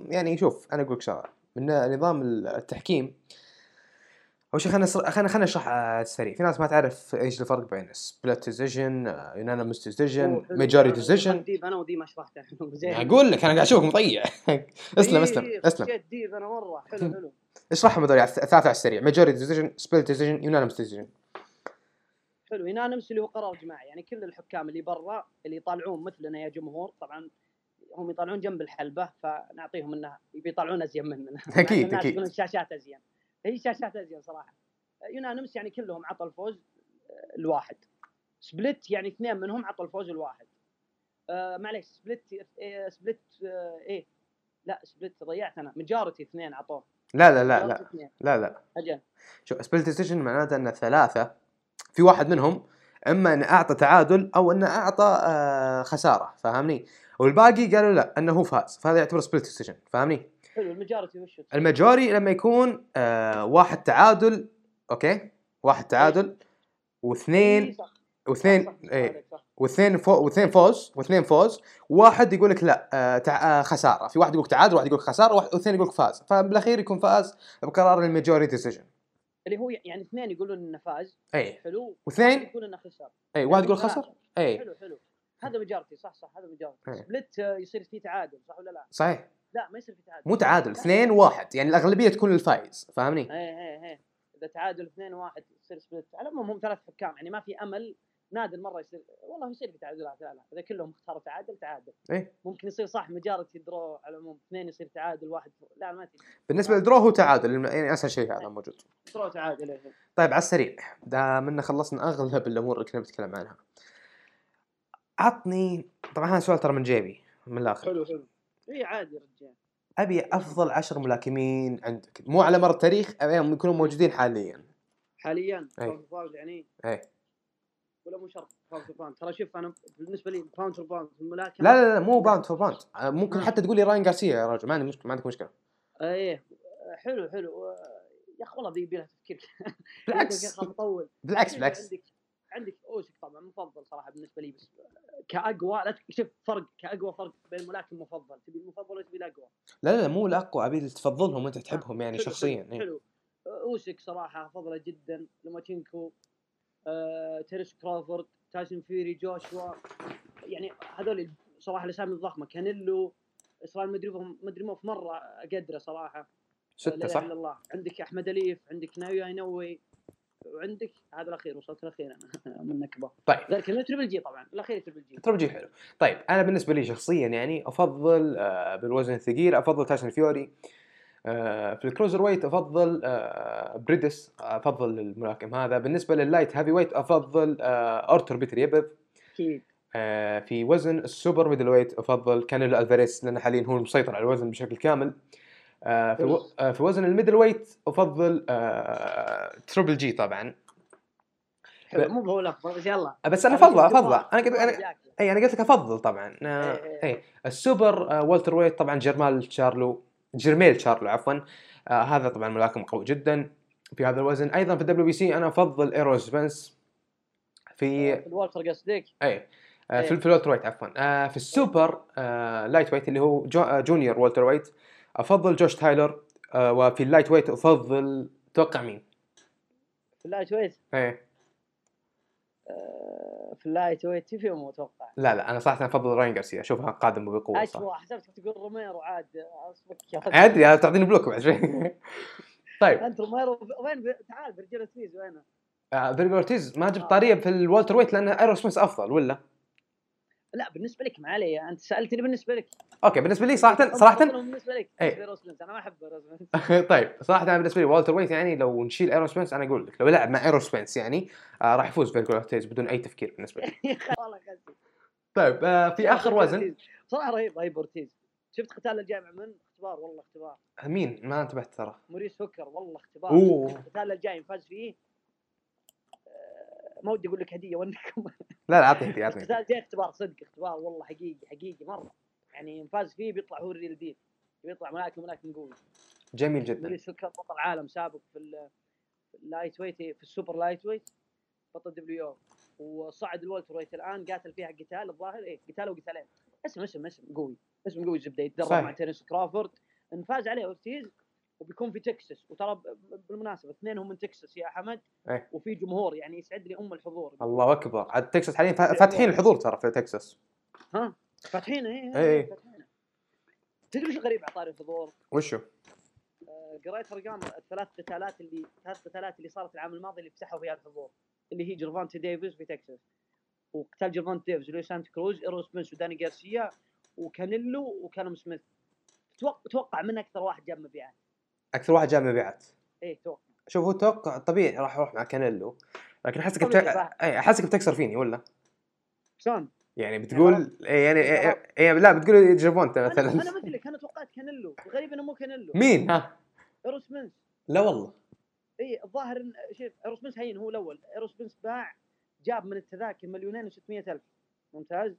يعني شوف أنا أقول لك شغلة. من نظام التحكيم أول شيء خلينا خلينا خلينا نشرح على السريع. في ناس ما تعرف إيش الفرق بين split decision unanimous decision majority decision أنا ودي ما شرحته. زين. أقول لك أنا قاعد أشوفك مضيع اسلم اسلم اسلم. ديب أنا مرة. حلو حلو. اشرحهم هذول الثلاثة على السريع. majority decision split decision unanimous decision حلو. unanimous اللي هو قرار جماعي يعني كل الحكام اللي برا اللي يطالعون مثلنا يا جمهور طبعا هم يطالعون جنب الحلبة فنعطيهم إنه يطالعون أزين مننا. أكيد أكيد. الشاشات أزين. هي شاشات ازين صراحة. unanimous يعني كلهم عطوا الفوز آه، الواحد. split يعني اثنين منهم عطوا الفوز الواحد. آه معليش split آه split آه إيه؟ لا split ضيعت أنا. majority اثنين عطوه. لا لا لا لا. لا لا. أجل. شوف split decision معناته ان ثلاثة. في واحد منهم إما إنه أعطى تعادل أو إنه أعطى آه خسارة. فاهمني والباقي قالوا لا إنه هو فاز. فهذا يعتبر split decision فاهمني حلو ال majority وش ال majority لما يكون آه واحد تعادل okay؟ واحد تعادل واثنين إيه، واثنين إيه واثنين فو واثنين فوز واثنين فوز واحد يقول لك لا آه تع... آه خسارة في واحد يقول لك تعادل واحد يقول لك خسارة واثنين يقول لك فاز فبالأخير يكون فاز بقرار ال majority decision اللي هو يعني اثنين يقولون إنه فاز اي حلو واثنين؟ يقول إنه خسر. اي واحد يقول خسر؟ اي حلو حلو. هذا majority صح صح هذا majority split يصير فيه تعادل صح ولا لا؟ صحيح. لا ما يصير فيه تعادل. مو تعادل اثنين واحد يعني الأغلبية تكون للفايز فاهمني؟ اي اي اي إذا تعادل 2 1 يصير split على العموم هم ثلاث حكام يعني ما في أمل نادر مرة يصير والله يصير في تعادلات لا لا إذا كلهم اختاروا تعادل تعادل. إيه. ممكن يصير صح majority draw على العموم اثنين يصير تعادل واحد لا ما تجي بالنسبة لل draw هو تعادل يعني أسهل شيء هذا موجود. draw تعادل إيه. طيب على السريع دام ان خلصنا أغلب الأمور اللي كنا بنتكلم عنها. عطني طبعا هذا سؤال ترى من جيبي من الآخر. حلو حلو. إي عادي رجال. أبي أفضل عشر ملاكمين عندك. مو على مر التاريخ ابيهم يكونوا موجودين حاليا. حاليا فاوز يعني. إي. ولا مو شرط pound for pound ترى شوف أنا بالنسبة لي pound for pound الملاكمة لا لا لا مو pound for pound ممكن حتى تقول لي رايان جارسيا يا رجل ما عندي مشكلة ما عندك مشكلة. إيه حلو حلو. يا أخي والله ذي لها تفكير. بالعكس. مطول. بالعكس بالعكس. عندك. عندك أوسك طبعا مفضل صراحة بالنسبة لي بس كأقوى لا شوف فرق كأقوى فرق بين الملاكم المفضل تبي المفضل ولا تبي الاقوى لا لا مو الاقوى أبي تفضلهم وأنت تحبهم يعني حلو شخصيا حلو, حلو. أوسك صراحة افضله جدا لوماتشينكو آه، تيرنس كرافورد تايسون فيوري جوشوا يعني هذول صراحة الأسامي الضخمة كانيلو إسرائيل مدري مدري موف مرة اقدره صراحة. ستة صح؟ الله. عندك أحمد أليف عندك نايو أينوي. وعندك هذا الأخير وصلت الأخير أنا. من نكبه طيب. غير كذا تربل جي طبعا. الأخير تربل جي تربل جي حلو. طيب أنا بالنسبة لي شخصيا يعني أفضل آه بالوزن الثقيل أفضل تايسون فيوري آه في الكروزر ويت أفضل آه بريدس أفضل الملاكم هذا. بالنسبة لللايت هافي ويت أفضل آه ارتور بيتر أكيد. آه في وزن ال super middleweight أفضل كانيلو الفاريس لأنه حاليا هو المسيطر على الوزن بشكل كامل. آه في, و... آه في وزن ال middleweight أفضل آه triple G طبعا. مو هو الأفضل بس يلا. بس أنا أفضل أفضل أنا قلت أنا اي أنا قلت لك أفضل طبعا. آه اي إيه. السوبر آه welterweight طبعا جرمال تشارلو جرميل تشارلو عفوا. آه هذا طبعا ملاكم قوي جدا في هذا الوزن. أيضا في ال WBC أنا أفضل ايرول سبنس في في ال welter قصدك؟ اي آه في, في ال welterweight عفوا. آه في السوبر آه lightweight اللي هو جو آه junior welterweight أفضل جوش تايلر آه وفي ال lightweight أفضل توقع مين؟ في ال lightweight؟ إيه آه، في ال lightweight فيهم أتوقع لا لا أنا صراحة أفضل رايان جارسيا أشوفها قادم بقوه اشوى حسبتك تقول روميرو عاد أصبك ادري تعطيني block بعد شوي طيب أنت روميرو وين تعال فيرجيل أورتيز وينه؟ آه أورتيز ما جبت آه. طارية في ال welterweight لأن إيرو سميث أفضل ولا؟ لا بالنسبة لك ما علي أنت سألتني بالنسبة لك. okay بالنسبة لي صراحة صراحة بالنسبة لك إيه. أنا ما أحب طيب صراحة أنا بالنسبة لي welterweight يعني لو نشيل ايرول سبنس أنا أقول لك لو لعب مع ايرول سبنس يعني آه راح يفوز فيرجيل أورتيز بدون أي تفكير بالنسبة لي. والله طيب آه في آخر وزن. صراحة رهيب رهيب أورتيز. شفت قتال الجاي مع من؟ اختبار؟ والله اختبار. مين؟ ما انتبهت ترى. موريس هوكر والله اختبار. القتال الجاي فاز فيه ما ودي أقول لك هدية وانكم لا لا اعطني هدية اعطني جاي اختبار صدق اختبار والله حقيقي حقيقي مرة. يعني فاز فيه بيطلع هو ال real deal بيطلع ملاكم ملاكم قوي. جميل جدا. ويلي سكر بطل عالم سابق في ال- في ال lightweight في ال super lightweight بطل W وصعد ال welterweight الآن قاتل فيها قتال الظاهر. إيه قتال وقتالين. اسم اسم اسم قوي. اسم قوي زبده يتدرب. مع تيرنس كرافورد. إن فاز عليه أورتيز وبيكون في تكساس. وترى بالمناسبة اثنينهم من تكساس يا حمد إيه. وفي جمهور يعني يسعدني أم الحضور. الله أكبر. عاد تكساس حاليا فا- فاتحين الحضور ترى في تكساس. ها؟ فاتحين إيه إيه. إيه. فاتحين. تدري وش غريب على طاري الحضور؟ وشو؟ آه، قريت أرقام الثلاث قتالات اللي ثلاث قتالات اللي صارت العام الماضي اللي فتحوا فيها الحضور اللي هي جيرفونتا ديفيز في تكساس وقتال جيرفانتي ديفيز لويس سانت كروز ايرو سميث وداني جارسيا وكانيلو وكالوم سميث. توقع من أكثر واحد جاب مبيعات. أكثر واحد جاب مبيعات. إيه توقع. شوف هو توقع طبيعي راح أروح مع كانيلو لكن أحسك بت... طبيعي صح. اي أحسك بتكسر فيني ولا؟ شلون؟ يعني بتقول إيه يعني إيه إيه إيه لا بتقول جيرفونتا أنا مثلا. أنا مثلك أنا توقعت كانيلو. الغريب إنه مو كانيلو. مين؟ ها. ايرو سميث لا والله. اي الظاهر ان شوف ايرو سميث هين هو الأول. ايرو سميث باع جاب من التذاكر مليونين و600 ألف. ممتاز.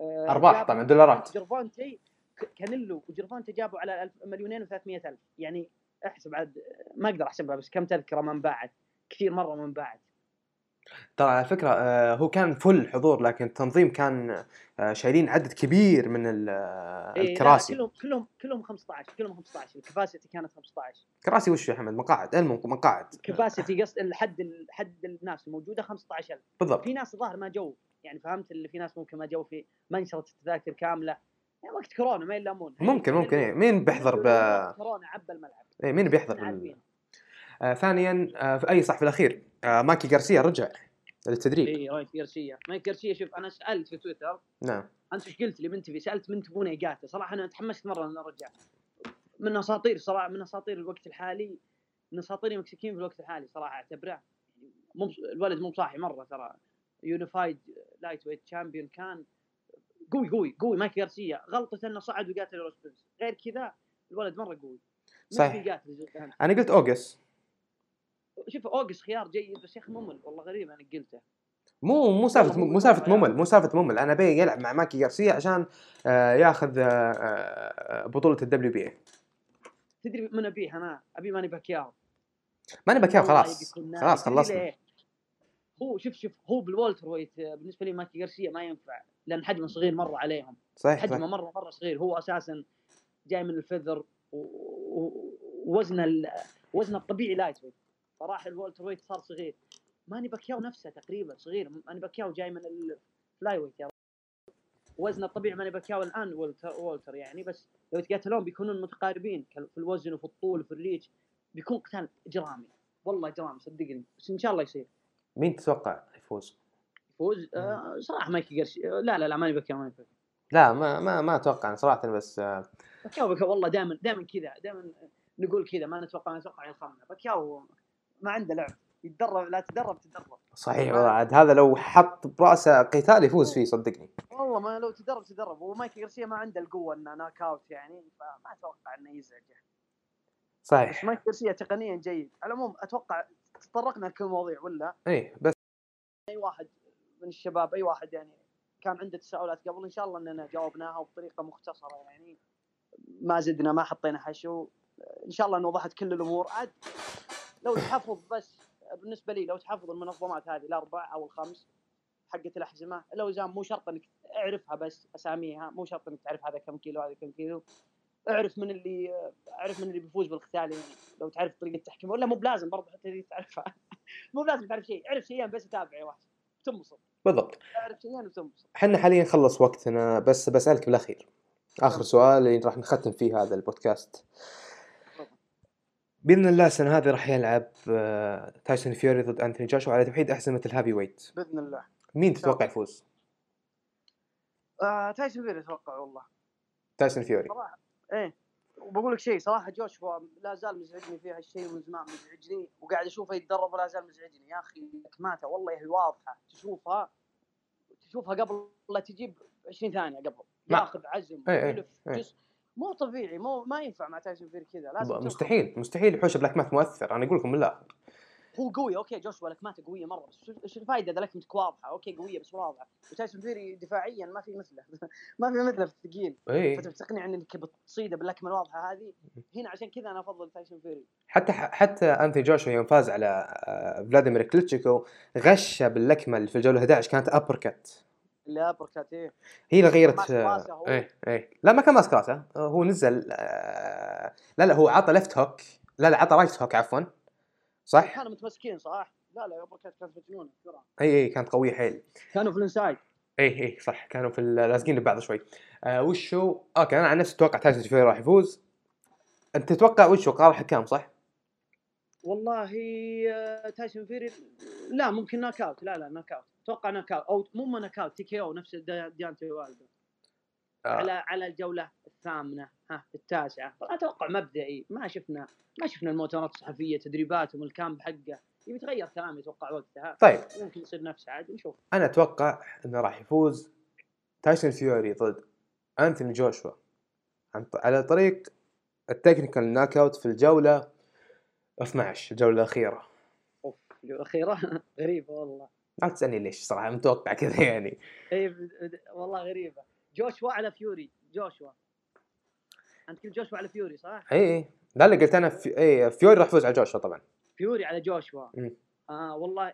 آه، أرباح طبعا دولارات. جيرفونتا. ك- كانيلو وجيرفونتا جابوا على مليونين و300 ألف. يعني احسب عاد ما أقدر احسبها بس كم تذكرة ما انباعت كثير مرة ما انباعت ترى على فكرة آه، هو كان full حضور لكن التنظيم كان آه، شايلين عدد كبير من آه، إيه، الكراسي. كلهم كلهم كلهم 15 كلهم 15 ال capacity كانت 15 كراسي وش يا حمد مقاعد المهم مقاعد capacity قصد الحد حد الناس الموجودة 15000 بالضبط. في ناس الظاهر ما جو يعني فهمت اللي في ناس ممكن ما جو في ما نشرت التذاكر كاملة. يعني وقت كورونا ما يلامون. ممكن ممكن. إيه. مين بيحضر ب... كورونا عبى الملعب. إيه مين بيحضر بال... آه ثانيا آه في أي صح في الأخير. آه مايكي غارسيا رجع للتدريب. اي راين جارسيا. مايكي جارسيا شوف أنا سألت في تويتر. نعم. أنت إيش قلت لي من تبي؟ سألت من تبونه يقاتل صراحة أنا تحمست مرة إنه رجع. من أساطير صراحة من أساطير الوقت الحالي من أساطير المكسيكيين في الوقت الحالي صراحة أعتبره. مو الولد مو صاحي مرة ترى. unified lightweight champion كان قوي قوي قوي. مايكي جارسيا غلطته إنه صعد وقاتل روسبنز غير كذا الولد مرة قوي. صحيح. أنا قلت اوقاس شوف اوقاس خيار جيد بس يا أخي ممل. والله غريب أنا قلته. مو مو سالفة مو سالفة ممل. مو سالفة ممل. أنا ابي يلعب مع مايكي غارسيا عشان آه ياخذ آه آه بطولة ال WBA. تدري من أبيه؟ أنا أبي ماني باكياو. ماني والله خلاص. خلاص خلصنا؟ هو شوف شوف هو بال welterweight بالنسبة لي مايكي غارسيا ما ينفع. لأن حجمه صغير مرة عليهم. صحيح حجمه مرة مرة صغير. هو أساسا جاي من ال feather ووزنه ال- وزنه الطبيعي lightweight. فراح ال welterweight صار صغير. ماني باكياو نفسه تقريبا صغير. ماني باكياو جاي من ال flyweight يا. وزنه الطبيعي ماني باكياو الآن welter, welter يعني. بس لو يتقاتلون بيكونون متقاربين في الوزن وفي الطول وفي ال reach. بيكون قتال إجرامي. والله إجرامي صدقني. بس إن شاء الله يصير. مين تتوقع يفوز؟ يفوز آه صراحة مايكي غارسيا لا لا لا ماني باكياو ماني باكياو لا ما ما ما أتوقع صراحة بس آه باكياو باكياو والله دائما دائما كذا دائما نقول كذا ما نتوقع نتوقع يخمنا باكياو ما عنده لعب. يتدرب لا تدرب تدرب صحيح والله عاد هذا لو حط برأسه قتال يفوز فيه صدقني. والله ما لو تدرب تدرب. ومايكي غارسيا ما عنده القوة إنه knockout يعني فما أتوقع إنه يزعجه بس صحيح مايكي غارسيا تقنيا جيد. على العموم أتوقع تطرقنا لكل المواضيع ولا؟ إيه بس. أي واحد. من الشباب أي واحد يعني كان عنده تساؤلات قبل إن شاء الله إننا جاوبناها بطريقه مختصرة يعني. ما زدنا ما حطينا حشو. إن شاء الله إن وضحت كل الأمور. عاد لو تحفظ بس بالنسبة لي لو تحفظ المنظمات هذه الأربع أو الخمس حقت الأحزمة الاوزان مو شرط إنك اعرفها بس أساميها مو شرط إنك تعرف هذا كم كيلو هذا كم كيلو. اعرف من اللي اعرف من اللي بيفوز بالقتال يعني. لو تعرف طريقة التحكيم ولا مو بلازم برضه حتى تعرفها. مو بلازم تعرف شيء اعرف شيئين بس تابع يا واحد. تنبسط. بالضبط. إحنا حاليا خلص وقتنا بس بسألك بالأخير. آخر سؤال اللي راح نختم فيه هذا البودكاست. بإذن الله السنة هذه راح يلعب آه، تايسون فيوري ضد انثوني جوشوا على توحيد أحزمة ال heavyweight بإذن الله. مين تتوقع يفوز؟ آه تايسون فيوري أتوقع والله. تايسون فيوري صراحة. إيه. وبقول لك شيء صراحة جوشوا لا زال مزعجني في هالشيء من زمان مزعجني. وقاعد أشوفه يتدرب ولا زال مزعجني. يا أخي كماته والله هي واضحة. تشوفها تشوفها قبل لا تجيب 20 ثانية قبل. ياخذ عزم إيه، إيه، ويلف إيه. جسم. مو طبيعي مو ما ينفع مع تايسون فيري كذا. لازم. مستحيل مستحيل. يحوش بلاك ماث مؤثر. أنا أقول لكم من الآخر هو قوي أوكي جوشوا لكماته قوية مرة بس إيش الفائده إذا لكمتك واضحة أوكي قوية بس واضحة. وتايسون فيري دفاعيا ما في مثله ما في مثله في الثقيل. اي فتبي تقنع إنك بتصيده باللكمه الواضحة هذه. هنا عشان كذا أنا أفضل تايسون فيري. حتى حتى أنثوني جوشوا يوم فاز على آه، فلاديمير كليتشيكو غش باللكمه اللي في الجولة 11 كانت uppercut cut إيه. هي اللي غيرت. إيه إيه. لا ما كان ماسك راسه هو نزل آه، لا لا هو عطى left hook لا لا عطى right hook عفوا. صح؟ كانوا متمسكين صح؟ لا لا uppercut كانت مجنونه اي اي كانت قوية حيل. كانوا في ال inside. اي اي صح. كانوا في لازقين ببعض شوي. آه وش هو okay أنا عن نفسي أتوقع تايسون فيوري راح يفوز. أنت تتوقع وش هو قرار حكام صح؟ والله آه، تايسون فيوري لا ممكن ناك أوت. لا لا ناك أوت. أتوقع ناك أوت. أو مو ناك أوت تي كي أو نفس دي- ديونتي والدر آه. على الجولة الثامنة ها التاسعة. أتوقع مبدئي ما شفنا ما شفنا المؤتمرات الصحفيه تدريباتهم ال camp حقه. يبي يتغير كلام يتوقع وقتها. طيب. ممكن يصير نفسه عاد نشوف. أنا أتوقع إنه راح يفوز تايسون فيوري ضد أنثوني جوشوا. على طريق ال technical knockout في الجولة 12 الجولة الأخيرة. أوف الأخيرة؟ غريبة والله. لا تسألني ليش صراحة متوقع كذا يعني. اي بد- والله غريبة. جوشوا على فيوري جوشوا أنت قلت جوشوا على فيوري صح؟ اي اي لا لا قلت أنا في... اي فيوري راح يفوز على جوشوا طبعا فيوري على جوشوا. آه والله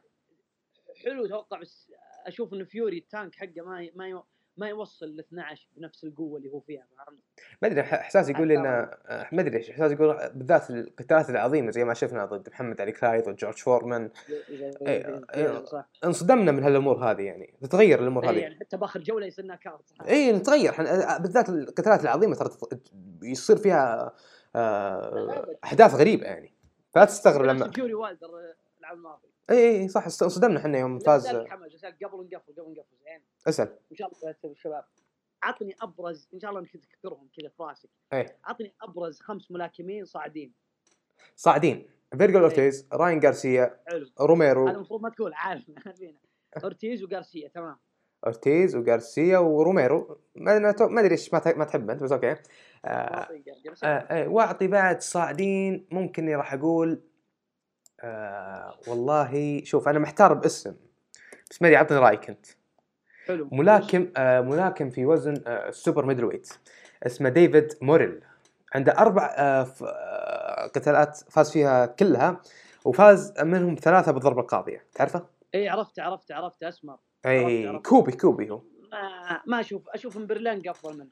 حلو توقع بس أشوف انه فيوري ال tank حقه ما ي... ما ي... ما يوصل ل 12 بنفس القوة اللي هو فيها فهمت؟ ما أدري احساسي يقول آه، ما أدري ليش احساسي يقول بالذات القتالات العظيمة زي ما شفنا ضد محمد علي كلاي وجورج فورمان إيه، إيه. انصدمنا من هالأمور هذه يعني تتغير الأمور هذه يعني حتى بآخر جولة يصير knockout صح؟ اي نتغير. بالذات القتالات العظيمة ترى يصير فيها آه، أحداث غريبة يعني فلا تستغرب لما فيوري والدر العام الماضي إي إي صح انصدمنا إحنا يوم فاز. حمد قبل نقفل قبل نقفل زين. اسأل. إن شاء الله الشباب عطني أبرز إن شاء الله انك تذكرهم كذا في راسك إيه عطني أبرز خمس ملاكمين صاعدين. صاعدين. فيرجل أورتيز راين غارسيا حلو. روميرو. المفروض ما تقول عارف. أورتيز وغارسيا تمام. أورتيز وغارسيا وروميرو. ما أدري إيش ما تحب أنت بس okay. آه. آه آه واعطي بعد صاعدين ممكن راح أقول آه والله شوف أنا محتار باسم بس ما أدري اعطني رأيك أنت. حلو. ملاكم آه ملاكم في وزن آه ال super middleweight اسمه ديفيد موريل. عنده أربع آه آه قتالات فاز فيها كلها وفاز منهم ثلاثة بالضربة القاضية. تعرفه؟ إي عرفت عرفت عرفت أسمر. إي. كوبي كوبي هو. ما, ما أشوف أشوف ان برلنج أفضل منه.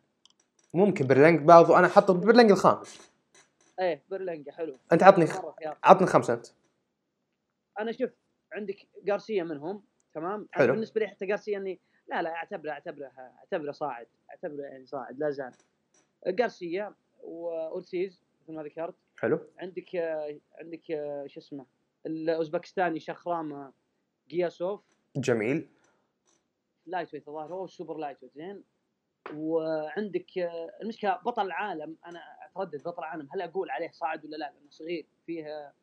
ممكن برلينج برضو أنا حاطه برلينج الخامس. إيه برلنج حلو. أنت عطني. عطني خمسة أنت. أنا شوف عندك غارسيا منهم تمام؟ حلو. بالنسبة لي حتى غارسيا إني لا لا أعتبره أعتبره أعتبره صاعد أعتبره يعني صاعد لا زال. غارسيا واورتيز مثل ما ذكرت. حلو. عندك عندك شو اسمه الأوزبكستاني شخرام قياسوف جميل. lightweight الظاهر هو ال super lightweight زين. وعندك المشكلة بطل العالم أنا أتردد بطل العالم هل أقول عليه صاعد ولا لا؟ لأنه صغير فيه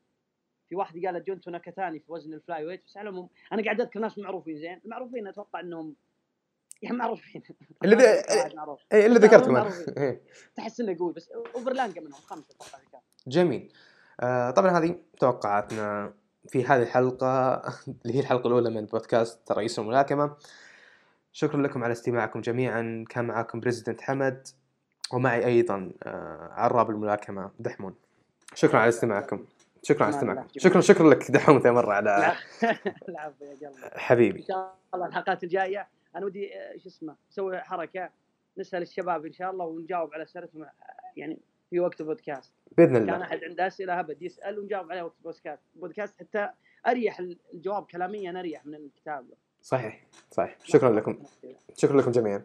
في واحد قال جونتو ناكاتاني في وزن ال flyweight. بس على العموم أنا قاعد أذكر ناس معروفين زين؟ المعروفين أتوقع إنهم يعني معروفين. اللي معروف. اي اللي بس ذكرته معروف- أنا. إيه. تحس إنه قوي بس اوفرلانجا منهم خمسة أتوقع. جميل. آه طبعا هذه توقعاتنا في هذه الحلقة. اللي هي الحلقة الأولى من بودكاست رئيس الملاكمة شكرا لكم على استماعكم جميعا. كان معكم بريزيدنت حمد ومعي أيضا آه عراب الملاكمة دحمون. شكرا على استماعكم. شكرا على. استماعكم. شكرا شكرا لك دحوم ثاني مرة على العفو يا قلبي. إن حبيبي شاء الله الحلقات الجاية أنا ودي آه، شو اسمه نسوي حركة نسأل الشباب إن شاء الله ونجاوب على أسئلتهم آه، يعني في وقت البودكاست. كان الله. أحد عنده أسئلة أبد يسأل ونجاوب عليها وقت البودكاست. البودكاست حتى أريح الجواب كلاميا أريح من الكتاب صحيح صحيح. شكرا لكم. شكرا لكم جميعا.